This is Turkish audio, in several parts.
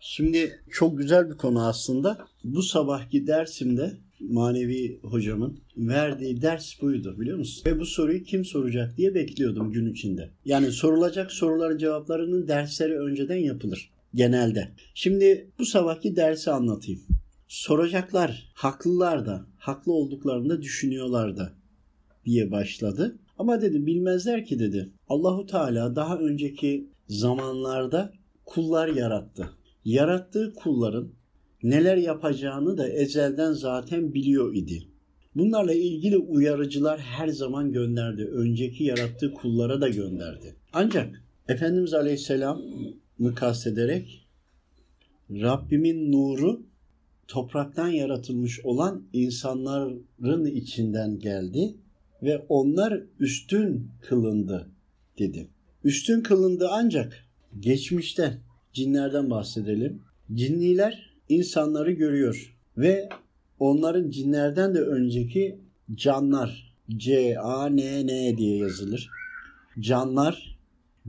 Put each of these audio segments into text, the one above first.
Şimdi çok güzel bir konu aslında. Bu sabahki dersimde manevi hocamın verdiği ders buydu biliyor musun? Ve bu soruyu kim soracak diye bekliyordum gün içinde. Yani sorulacak soruların cevaplarının dersleri önceden yapılır genelde. Şimdi bu sabahki dersi anlatayım. Soracaklar, haklılar da, haklı olduklarını da düşünüyorlar da diye başladı. Ama dedi bilmezler ki dedi. Allahu Teala daha önceki zamanlarda kullar yarattı. Yarattığı kulların neler yapacağını da ezelden zaten biliyor idi. Bunlarla ilgili uyarıcılar her zaman gönderdi. Önceki yarattığı kullara da gönderdi. Ancak Efendimiz Aleyhisselam'ı kastederek Rabbimin nuru topraktan yaratılmış olan insanların içinden geldi ve onlar üstün kılındı dedi. Üstün kılındı ancak geçmişte cinlerden bahsedelim. Cinniler insanları görüyor ve onların cinlerden de önceki canlar C A N N diye yazılır. Canlar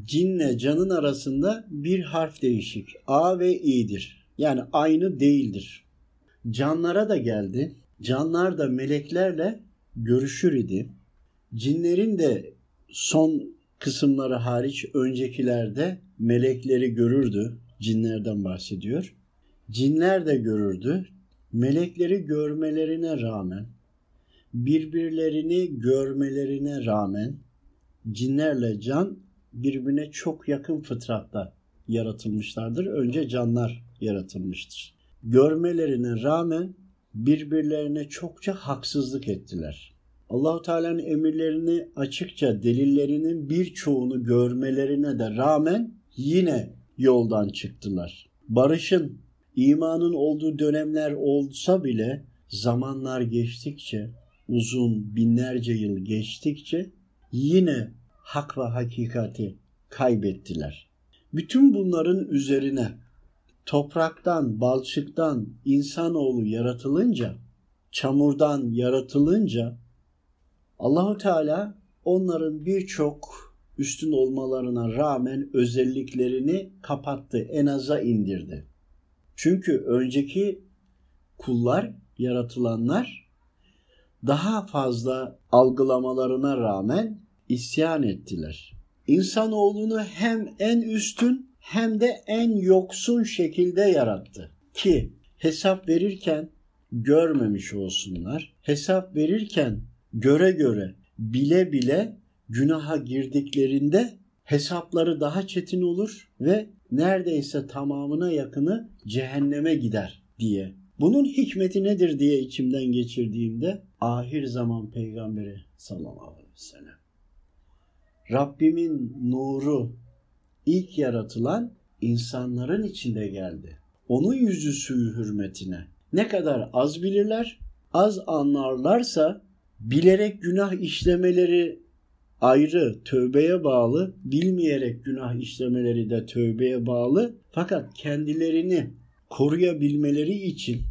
cinle canın arasında bir harf değişik. A ve İ'dir. Yani aynı değildir. Canlara da geldi. Canlar da meleklerle görüşür idi. Cinlerin de son kısımları hariç öncekilerde melekleri görürdü. Cinlerden bahsediyor. Cinler de görürdü. Melekleri görmelerine rağmen, birbirlerini görmelerine rağmen cinlerle can birbirine çok yakın fıtratta yaratılmışlardır. Önce canlar yaratılmıştır. Görmelerine rağmen birbirlerine çokça haksızlık ettiler. Allahu Teala'nın emirlerini açıkça delillerinin birçoğunu görmelerine de rağmen yine yoldan çıktılar. Barışın, imanın olduğu dönemler olsa bile zamanlar geçtikçe, uzun binlerce yıl geçtikçe yine hak ve hakikati kaybettiler. Bütün bunların üzerine topraktan, balçıktan insanoğlu yaratılınca, çamurdan yaratılınca Allahu Teala onların birçok üstün olmalarına rağmen özelliklerini kapattı, en aza indirdi. Çünkü önceki kullar, yaratılanlar daha fazla algılamalarına rağmen isyan ettiler. İnsanoğlunu hem en üstün hem de en yoksun şekilde yarattı ki hesap verirken görmemiş olsunlar. Hesap verirken göre göre, bile bile günaha girdiklerinde hesapları daha çetin olur ve neredeyse tamamına yakını cehenneme gider diye. Bunun hikmeti nedir diye içimden geçirdiğimde ahir zaman peygamberi sallallahu aleyhi ve sellem. Rabbimin nuru ilk yaratılan insanların içinde geldi. Onun yüzü suyu hürmetine. Ne kadar az bilirler, az anlarlarsa bilerek günah işlemeleri ayrı tövbeye bağlı, bilmeyerek günah işlemeleri de tövbeye bağlı. Fakat kendilerini koruyabilmeleri için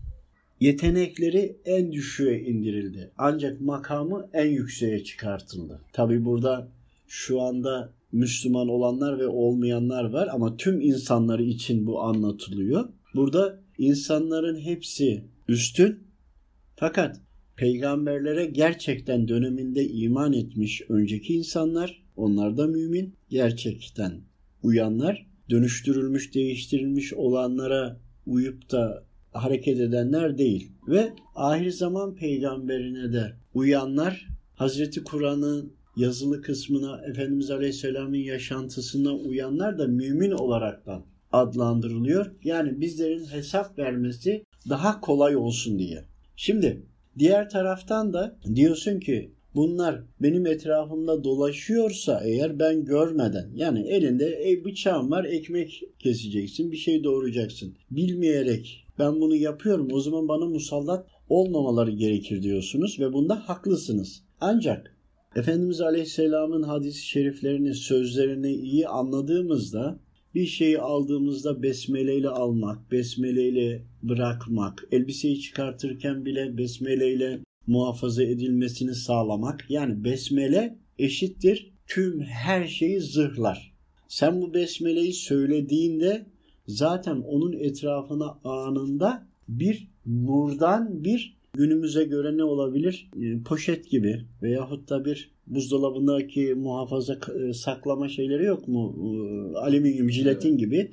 yetenekleri en düşüğe indirildi. Ancak makamı en yükseğe çıkartıldı. Tabi burada şu anda Müslüman olanlar ve olmayanlar var ama tüm insanları için bu anlatılıyor. Burada insanların hepsi üstün fakat peygamberlere gerçekten döneminde iman etmiş önceki insanlar, onlar da mümin, gerçekten uyanlar, dönüştürülmüş, değiştirilmiş olanlara uyup da hareket edenler değil. Ve ahir zaman peygamberine de uyanlar, Hazreti Kur'an'ın yazılı kısmına, Efendimiz Aleyhisselam'ın yaşantısına uyanlar da mümin olaraktan adlandırılıyor. Yani bizlerin hesap vermesi daha kolay olsun diye. Şimdi Diğer taraftan da diyorsun ki bunlar benim etrafımda dolaşıyorsa eğer ben görmeden yani elinde e, bıçağın var ekmek keseceksin bir şey doğuracaksın. Bilmeyerek ben bunu yapıyorum o zaman bana musallat olmamaları gerekir diyorsunuz ve bunda haklısınız. Ancak Efendimiz Aleyhisselam'ın hadis-i şeriflerini, sözlerini iyi anladığımızda bir şeyi aldığımızda besmeleyle almak, besmeleyle bırakmak, elbiseyi çıkartırken bile besmeleyle muhafaza edilmesini sağlamak. Yani besmele eşittir tüm her şeyi zırhlar. Sen bu besmeleyi söylediğinde zaten onun etrafına anında bir nurdan bir günümüze göre ne olabilir? E, poşet gibi veyahut da bir buzdolabındaki muhafaza e, saklama şeyleri yok mu? E, alüminyum jiletin evet. gibi.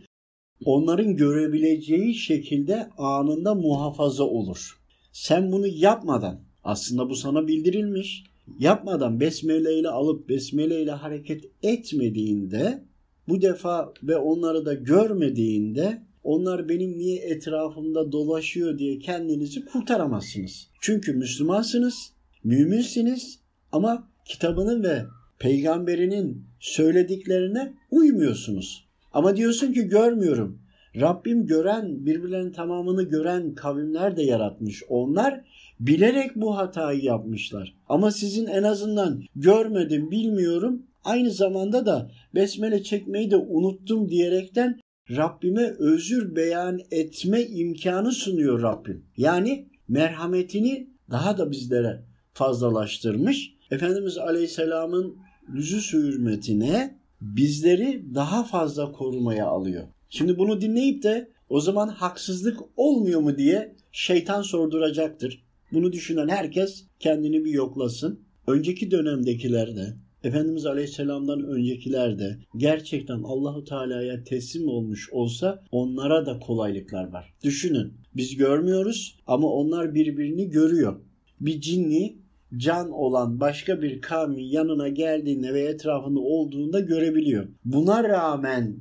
Onların görebileceği şekilde anında muhafaza olur. Sen bunu yapmadan aslında bu sana bildirilmiş. Yapmadan besmele ile alıp besmele ile hareket etmediğinde bu defa ve onları da görmediğinde onlar benim niye etrafımda dolaşıyor diye kendinizi kurtaramazsınız. Çünkü Müslümansınız, müminsiniz ama kitabının ve peygamberinin söylediklerine uymuyorsunuz. Ama diyorsun ki görmüyorum. Rabbim gören, birbirlerinin tamamını gören kavimler de yaratmış. Onlar bilerek bu hatayı yapmışlar. Ama sizin en azından görmedim, bilmiyorum. Aynı zamanda da besmele çekmeyi de unuttum diyerekten Rabbime özür beyan etme imkanı sunuyor Rabbim. Yani merhametini daha da bizlere fazlalaştırmış. Efendimiz Aleyhisselam'ın yüzü hürmetine bizleri daha fazla korumaya alıyor. Şimdi bunu dinleyip de o zaman haksızlık olmuyor mu diye şeytan sorduracaktır. Bunu düşünen herkes kendini bir yoklasın. Önceki dönemdekilerde Efendimiz Aleyhisselam'dan öncekiler de gerçekten Allahu Teala'ya teslim olmuş olsa onlara da kolaylıklar var. Düşünün biz görmüyoruz ama onlar birbirini görüyor. Bir cinni can olan başka bir kavmin yanına geldiğinde ve etrafında olduğunda görebiliyor. Buna rağmen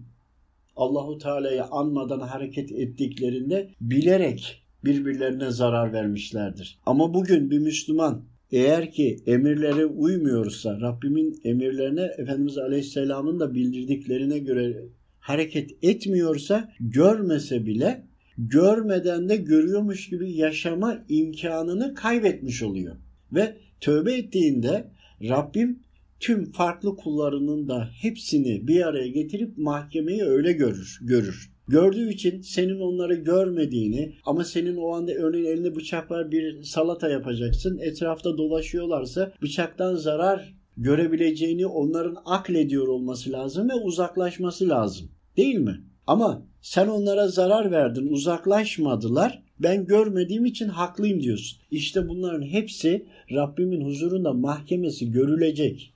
Allahu Teala'yı anmadan hareket ettiklerinde bilerek birbirlerine zarar vermişlerdir. Ama bugün bir Müslüman eğer ki emirlere uymuyorsa Rabbimin emirlerine Efendimiz Aleyhisselam'ın da bildirdiklerine göre hareket etmiyorsa görmese bile görmeden de görüyormuş gibi yaşama imkanını kaybetmiş oluyor. Ve tövbe ettiğinde Rabbim tüm farklı kullarının da hepsini bir araya getirip mahkemeyi öyle görür. görür. Gördüğü için senin onları görmediğini ama senin o anda örneğin elinde bıçak var bir salata yapacaksın. Etrafta dolaşıyorlarsa bıçaktan zarar görebileceğini onların aklediyor olması lazım ve uzaklaşması lazım. Değil mi? Ama sen onlara zarar verdin, uzaklaşmadılar. Ben görmediğim için haklıyım diyorsun. İşte bunların hepsi Rabbimin huzurunda mahkemesi görülecek.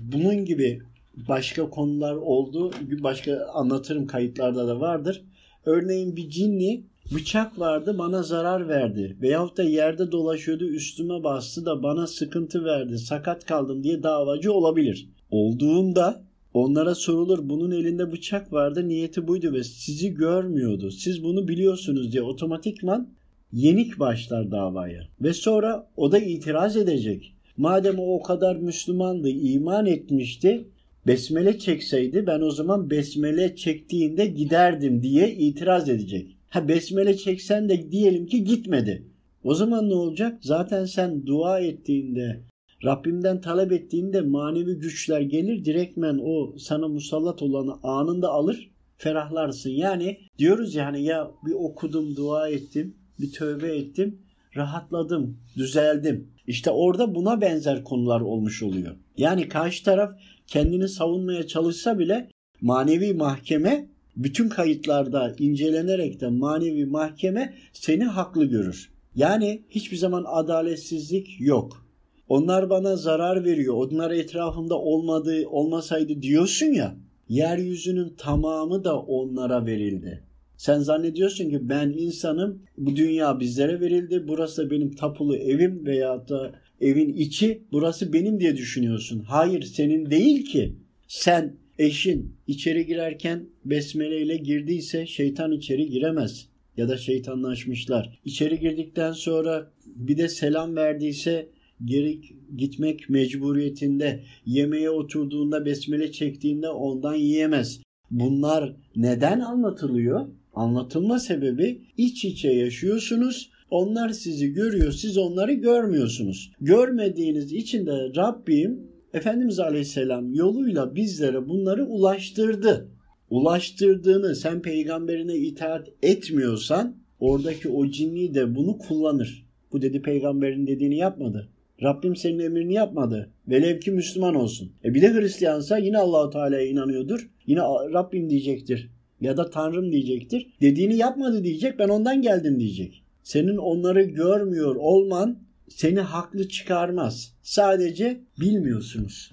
Bunun gibi başka konular oldu. Başka anlatırım kayıtlarda da vardır. Örneğin bir cinni bıçak vardı bana zarar verdi. Veyahut da yerde dolaşıyordu üstüme bastı da bana sıkıntı verdi. Sakat kaldım diye davacı olabilir. Olduğunda onlara sorulur bunun elinde bıçak vardı niyeti buydu ve sizi görmüyordu. Siz bunu biliyorsunuz diye otomatikman yenik başlar davaya. Ve sonra o da itiraz edecek. Madem o o kadar Müslümandı, iman etmişti, besmele çekseydi ben o zaman besmele çektiğinde giderdim diye itiraz edecek. Ha besmele çeksen de diyelim ki gitmedi. O zaman ne olacak? Zaten sen dua ettiğinde, Rabbimden talep ettiğinde manevi güçler gelir. Direktmen o sana musallat olanı anında alır, ferahlarsın. Yani diyoruz ya hani ya bir okudum, dua ettim, bir tövbe ettim, rahatladım, düzeldim. İşte orada buna benzer konular olmuş oluyor. Yani karşı taraf kendini savunmaya çalışsa bile manevi mahkeme bütün kayıtlarda incelenerek de manevi mahkeme seni haklı görür. Yani hiçbir zaman adaletsizlik yok. Onlar bana zarar veriyor. Onlar etrafımda olmadığı olmasaydı diyorsun ya. Yeryüzünün tamamı da onlara verildi. Sen zannediyorsun ki ben insanım, bu dünya bizlere verildi, burası benim tapulu evim veya da evin içi, burası benim diye düşünüyorsun. Hayır senin değil ki. Sen eşin içeri girerken besmele ile girdiyse şeytan içeri giremez ya da şeytanlaşmışlar. İçeri girdikten sonra bir de selam verdiyse geri gitmek mecburiyetinde. Yemeğe oturduğunda besmele çektiğinde ondan yiyemez. Bunlar neden anlatılıyor? Anlatılma sebebi iç içe yaşıyorsunuz. Onlar sizi görüyor, siz onları görmüyorsunuz. Görmediğiniz için de Rabbim Efendimiz Aleyhisselam yoluyla bizlere bunları ulaştırdı. Ulaştırdığını sen peygamberine itaat etmiyorsan oradaki o cinni de bunu kullanır. Bu dedi peygamberin dediğini yapmadı. Rabbim senin emrini yapmadı. Velev ki Müslüman olsun. E bir de Hristiyansa yine Allahu Teala'ya inanıyordur. Yine Rabbim diyecektir. Ya da Tanrım diyecektir. Dediğini yapmadı diyecek ben ondan geldim diyecek. Senin onları görmüyor olman seni haklı çıkarmaz. Sadece bilmiyorsunuz.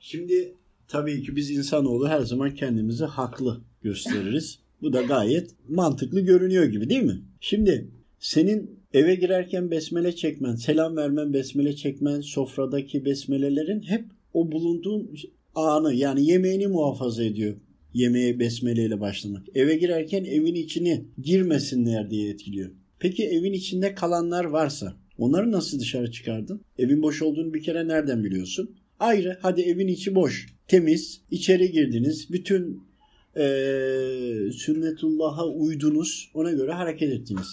Şimdi tabii ki biz insanoğlu her zaman kendimizi haklı gösteririz. Bu da gayet mantıklı görünüyor gibi değil mi? Şimdi senin eve girerken besmele çekmen, selam vermen, besmele çekmen, sofradaki besmelelerin hep o bulunduğun anı yani yemeğini muhafaza ediyor. Yemeğe besmeleyle başlamak. Eve girerken evin içini girmesinler diye etkiliyor. Peki evin içinde kalanlar varsa onları nasıl dışarı çıkardın? Evin boş olduğunu bir kere nereden biliyorsun? Ayrı hadi evin içi boş, temiz, içeri girdiniz. Bütün e, sünnetullah'a uydunuz. Ona göre hareket ettiniz.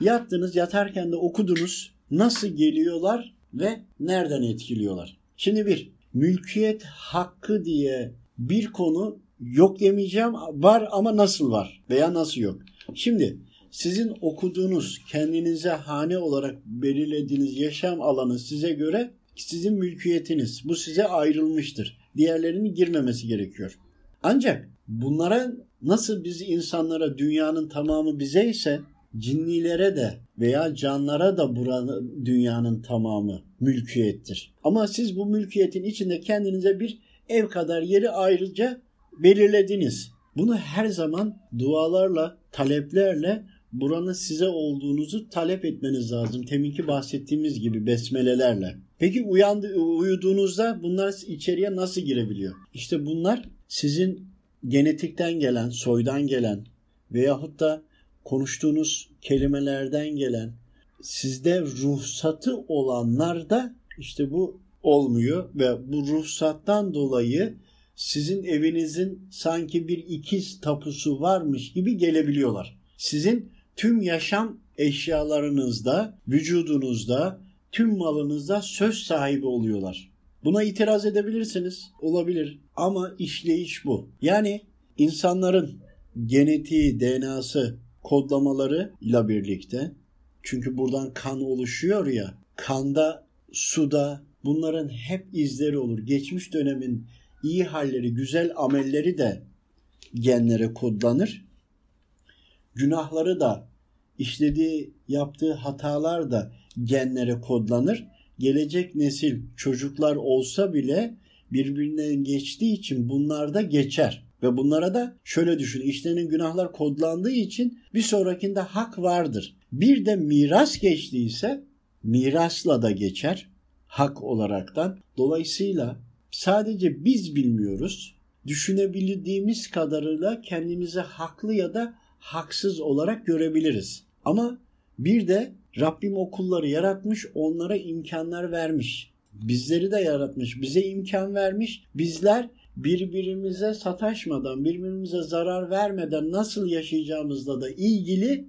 Yattınız, yatarken de okudunuz. Nasıl geliyorlar ve nereden etkiliyorlar? Şimdi bir, mülkiyet hakkı diye bir konu yok demeyeceğim. Var ama nasıl var veya nasıl yok? Şimdi sizin okuduğunuz, kendinize hane olarak belirlediğiniz yaşam alanı size göre sizin mülkiyetiniz. Bu size ayrılmıştır. Diğerlerinin girmemesi gerekiyor. Ancak bunlara nasıl biz insanlara dünyanın tamamı bize ise cinnilere de veya canlara da buranın dünyanın tamamı mülkiyettir. Ama siz bu mülkiyetin içinde kendinize bir ev kadar yeri ayrıca belirlediniz. Bunu her zaman dualarla, taleplerle buranın size olduğunuzu talep etmeniz lazım. Teminki bahsettiğimiz gibi besmelelerle. Peki uyandı, uyuduğunuzda bunlar içeriye nasıl girebiliyor? İşte bunlar sizin genetikten gelen, soydan gelen veyahut da konuştuğunuz kelimelerden gelen sizde ruhsatı olanlarda işte bu olmuyor ve bu ruhsattan dolayı sizin evinizin sanki bir ikiz tapusu varmış gibi gelebiliyorlar. Sizin tüm yaşam eşyalarınızda, vücudunuzda, tüm malınızda söz sahibi oluyorlar. Buna itiraz edebilirsiniz. Olabilir. Ama işleyiş bu. Yani insanların genetiği, DNA'sı, kodlamaları ile birlikte çünkü buradan kan oluşuyor ya kanda, suda bunların hep izleri olur. Geçmiş dönemin iyi halleri, güzel amelleri de genlere kodlanır. Günahları da işlediği, yaptığı hatalar da genlere kodlanır. Gelecek nesil çocuklar olsa bile birbirinden geçtiği için bunlar da geçer. Ve bunlara da şöyle düşün. işlenen günahlar kodlandığı için bir sonrakinde hak vardır. Bir de miras geçtiyse mirasla da geçer hak olaraktan. Dolayısıyla sadece biz bilmiyoruz. Düşünebildiğimiz kadarıyla kendimizi haklı ya da haksız olarak görebiliriz. Ama bir de Rabbim okulları yaratmış, onlara imkanlar vermiş. Bizleri de yaratmış, bize imkan vermiş. Bizler birbirimize sataşmadan, birbirimize zarar vermeden nasıl yaşayacağımızla da ilgili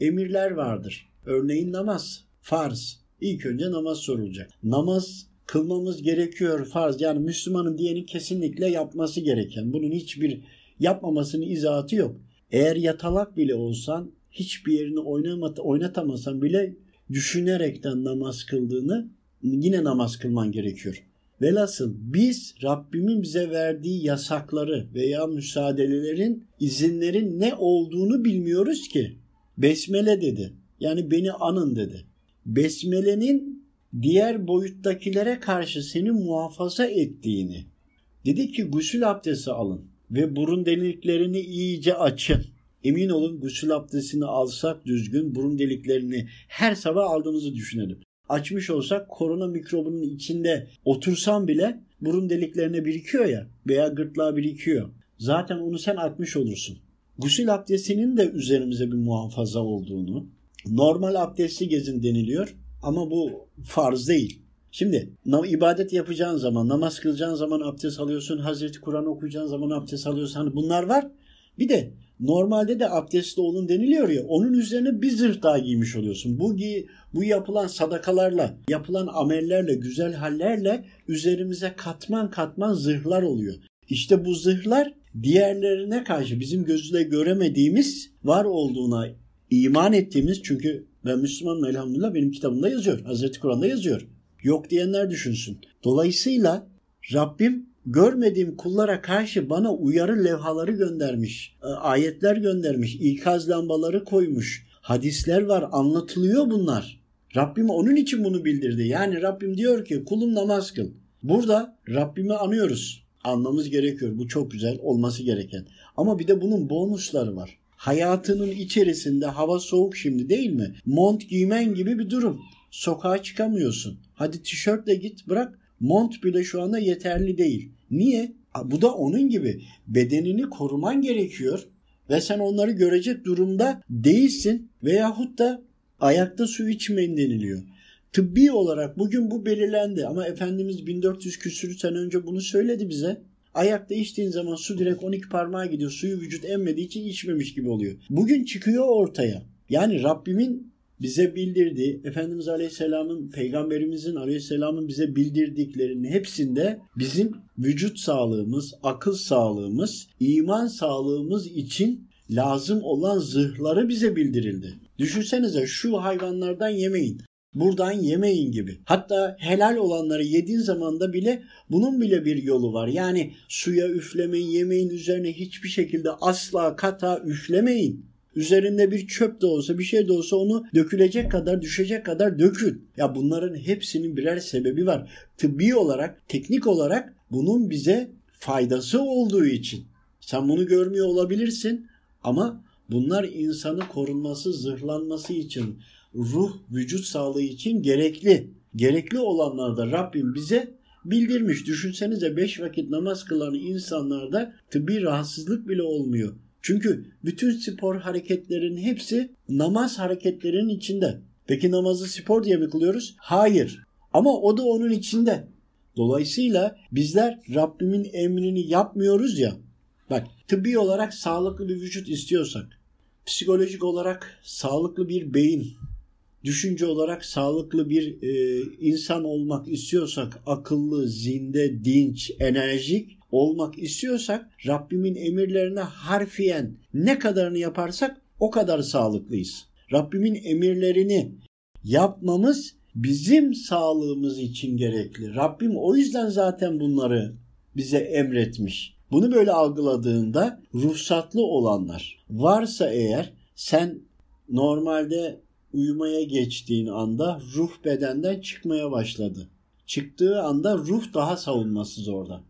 emirler vardır. Örneğin namaz, farz. İlk önce namaz sorulacak. Namaz kılmamız gerekiyor farz. Yani Müslümanın diyeni kesinlikle yapması gereken. Bunun hiçbir yapmamasının izahatı yok. Eğer yatalak bile olsan hiçbir yerini oynatamasan bile düşünerekten namaz kıldığını yine namaz kılman gerekiyor. Velhasıl biz Rabbimin bize verdiği yasakları veya müsaadelerin, izinlerin ne olduğunu bilmiyoruz ki. Besmele dedi. Yani beni anın dedi. Besmelenin diğer boyuttakilere karşı seni muhafaza ettiğini. Dedi ki gusül abdesti alın ve burun deliklerini iyice açın. Emin olun gusül abdestini alsak düzgün burun deliklerini her sabah aldığımızı düşünelim açmış olsak korona mikrobunun içinde otursan bile burun deliklerine birikiyor ya veya gırtlağa birikiyor. Zaten onu sen atmış olursun. Gusül abdestinin de üzerimize bir muhafaza olduğunu, normal abdestli gezin deniliyor ama bu farz değil. Şimdi ibadet yapacağın zaman, namaz kılacağın zaman abdest alıyorsun, Hazreti Kur'an okuyacağın zaman abdest alıyorsun. Hani bunlar var. Bir de Normalde de abdestli olun deniliyor ya onun üzerine bir zırh daha giymiş oluyorsun. Bu, gi bu yapılan sadakalarla, yapılan amellerle, güzel hallerle üzerimize katman katman zırhlar oluyor. İşte bu zırhlar diğerlerine karşı bizim gözüyle göremediğimiz var olduğuna iman ettiğimiz çünkü ben Müslümanım elhamdülillah benim kitabımda yazıyor. Hazreti Kur'an'da yazıyor. Yok diyenler düşünsün. Dolayısıyla Rabbim görmediğim kullara karşı bana uyarı levhaları göndermiş. e, Ayetler göndermiş. ikaz lambaları koymuş. Hadisler var anlatılıyor bunlar. Rabbim onun için bunu bildirdi. Yani Rabbim diyor ki kulum namaz kıl. Burada Rabbimi anıyoruz. Anmamız gerekiyor. Bu çok güzel olması gereken. Ama bir de bunun bonusları var. Hayatının içerisinde hava soğuk şimdi değil mi? Mont giymen gibi bir durum. Sokağa çıkamıyorsun. Hadi tişörtle git bırak. Mont bile şu anda yeterli değil. Niye? Bu da onun gibi. Bedenini koruman gerekiyor ve sen onları görecek durumda değilsin veyahut da ayakta su içmeyin deniliyor. Tıbbi olarak bugün bu belirlendi ama Efendimiz 1400 küsür sene önce bunu söyledi bize. Ayakta içtiğin zaman su direkt 12 parmağa gidiyor. Suyu vücut emmediği için içmemiş gibi oluyor. Bugün çıkıyor ortaya. Yani Rabbimin bize bildirdiği, Efendimiz Aleyhisselam'ın, Peygamberimizin Aleyhisselam'ın bize bildirdiklerinin hepsinde bizim vücut sağlığımız, akıl sağlığımız, iman sağlığımız için lazım olan zırhları bize bildirildi. Düşünsenize şu hayvanlardan yemeyin. Buradan yemeyin gibi. Hatta helal olanları yediğin zaman da bile bunun bile bir yolu var. Yani suya üflemeyin, yemeğin üzerine hiçbir şekilde asla kata üflemeyin. Üzerinde bir çöp de olsa bir şey de olsa onu dökülecek kadar düşecek kadar dökün. Ya bunların hepsinin birer sebebi var. Tıbbi olarak, teknik olarak bunun bize faydası olduğu için. Sen bunu görmüyor olabilirsin ama bunlar insanı korunması, zırhlanması için, ruh, vücut sağlığı için gerekli. Gerekli olanlarda Rabbim bize bildirmiş. Düşünsenize 5 vakit namaz kılan insanlarda tıbbi rahatsızlık bile olmuyor. Çünkü bütün spor hareketlerinin hepsi namaz hareketlerinin içinde. Peki namazı spor diye mi kılıyoruz? Hayır. Ama o da onun içinde. Dolayısıyla bizler Rabbimin emrini yapmıyoruz ya. Bak tıbbi olarak sağlıklı bir vücut istiyorsak, psikolojik olarak sağlıklı bir beyin, düşünce olarak sağlıklı bir e, insan olmak istiyorsak, akıllı, zinde, dinç, enerjik olmak istiyorsak Rabbimin emirlerine harfiyen ne kadarını yaparsak o kadar sağlıklıyız. Rabbimin emirlerini yapmamız bizim sağlığımız için gerekli. Rabbim o yüzden zaten bunları bize emretmiş. Bunu böyle algıladığında ruhsatlı olanlar varsa eğer sen normalde uyumaya geçtiğin anda ruh bedenden çıkmaya başladı. Çıktığı anda ruh daha savunmasız orada.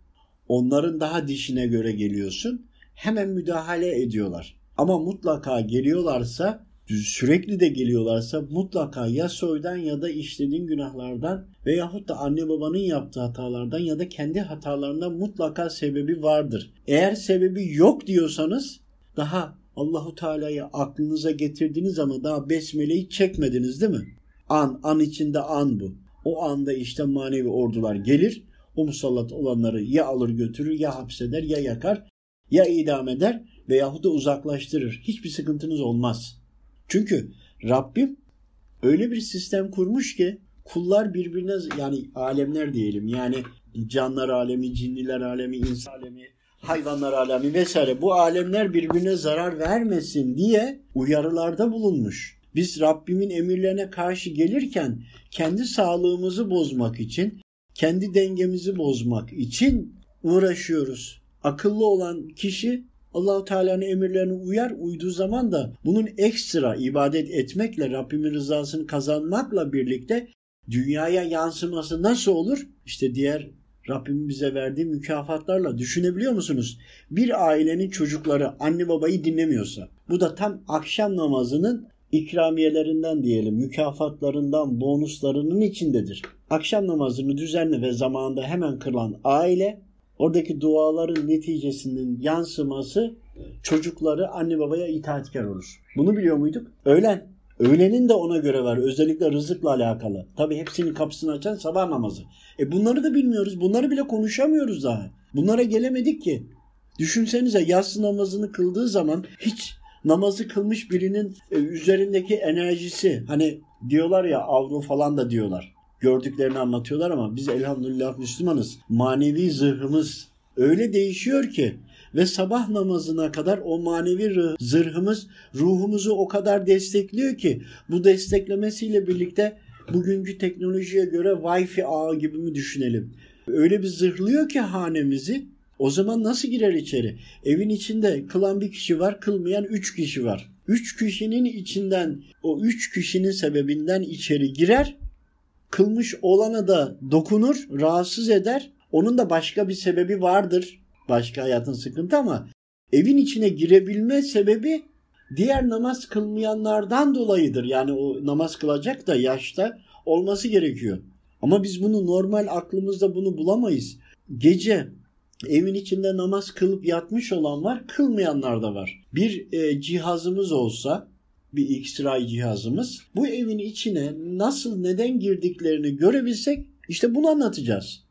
Onların daha dişine göre geliyorsun. Hemen müdahale ediyorlar. Ama mutlaka geliyorlarsa sürekli de geliyorlarsa mutlaka ya soydan ya da işlediğin günahlardan veyahut da anne babanın yaptığı hatalardan ya da kendi hatalarından mutlaka sebebi vardır. Eğer sebebi yok diyorsanız daha Allahu Teala'yı aklınıza getirdiniz ama daha besmeleyi çekmediniz değil mi? An, an içinde an bu. O anda işte manevi ordular gelir. O musallat olanları ya alır götürür ya hapseder ya yakar ya idam eder veyahut da uzaklaştırır. Hiçbir sıkıntınız olmaz. Çünkü Rabbim öyle bir sistem kurmuş ki kullar birbirine yani alemler diyelim yani canlar alemi, cinniler alemi, insan alemi, hayvanlar alemi vesaire bu alemler birbirine zarar vermesin diye uyarılarda bulunmuş. Biz Rabbimin emirlerine karşı gelirken kendi sağlığımızı bozmak için, kendi dengemizi bozmak için uğraşıyoruz. Akıllı olan kişi Allahu Teala'nın emirlerine uyar, uyduğu zaman da bunun ekstra ibadet etmekle Rabbimin rızasını kazanmakla birlikte dünyaya yansıması nasıl olur? İşte diğer Rabbimin bize verdiği mükafatlarla düşünebiliyor musunuz? Bir ailenin çocukları anne babayı dinlemiyorsa bu da tam akşam namazının ikramiyelerinden diyelim, mükafatlarından, bonuslarının içindedir. Akşam namazını düzenli ve zamanında hemen kılan aile oradaki duaların neticesinin yansıması çocukları anne babaya itaatkar olur. Bunu biliyor muyduk? Öğlen. Öğlenin de ona göre var. Özellikle rızıkla alakalı. Tabi hepsinin kapısını açan sabah namazı. E bunları da bilmiyoruz. Bunları bile konuşamıyoruz daha. Bunlara gelemedik ki. Düşünsenize yatsı namazını kıldığı zaman hiç namazı kılmış birinin e, üzerindeki enerjisi hani diyorlar ya avro falan da diyorlar. Gördüklerini anlatıyorlar ama biz elhamdülillah Müslümanız. Manevi zırhımız öyle değişiyor ki ve sabah namazına kadar o manevi zırhımız ruhumuzu o kadar destekliyor ki bu desteklemesiyle birlikte bugünkü teknolojiye göre Wi-Fi ağı gibi mi düşünelim? öyle bir zırhlıyor ki hanemizi. O zaman nasıl girer içeri? Evin içinde kılan bir kişi var, kılmayan üç kişi var. Üç kişinin içinden, o üç kişinin sebebinden içeri girer. Kılmış olana da dokunur, rahatsız eder. Onun da başka bir sebebi vardır. Başka hayatın sıkıntı ama evin içine girebilme sebebi diğer namaz kılmayanlardan dolayıdır. Yani o namaz kılacak da yaşta olması gerekiyor. Ama biz bunu normal aklımızda bunu bulamayız. Gece evin içinde namaz kılıp yatmış olan var, kılmayanlar da var. Bir e, cihazımız olsa, bir X-ray cihazımız, bu evin içine nasıl neden girdiklerini görebilsek işte bunu anlatacağız.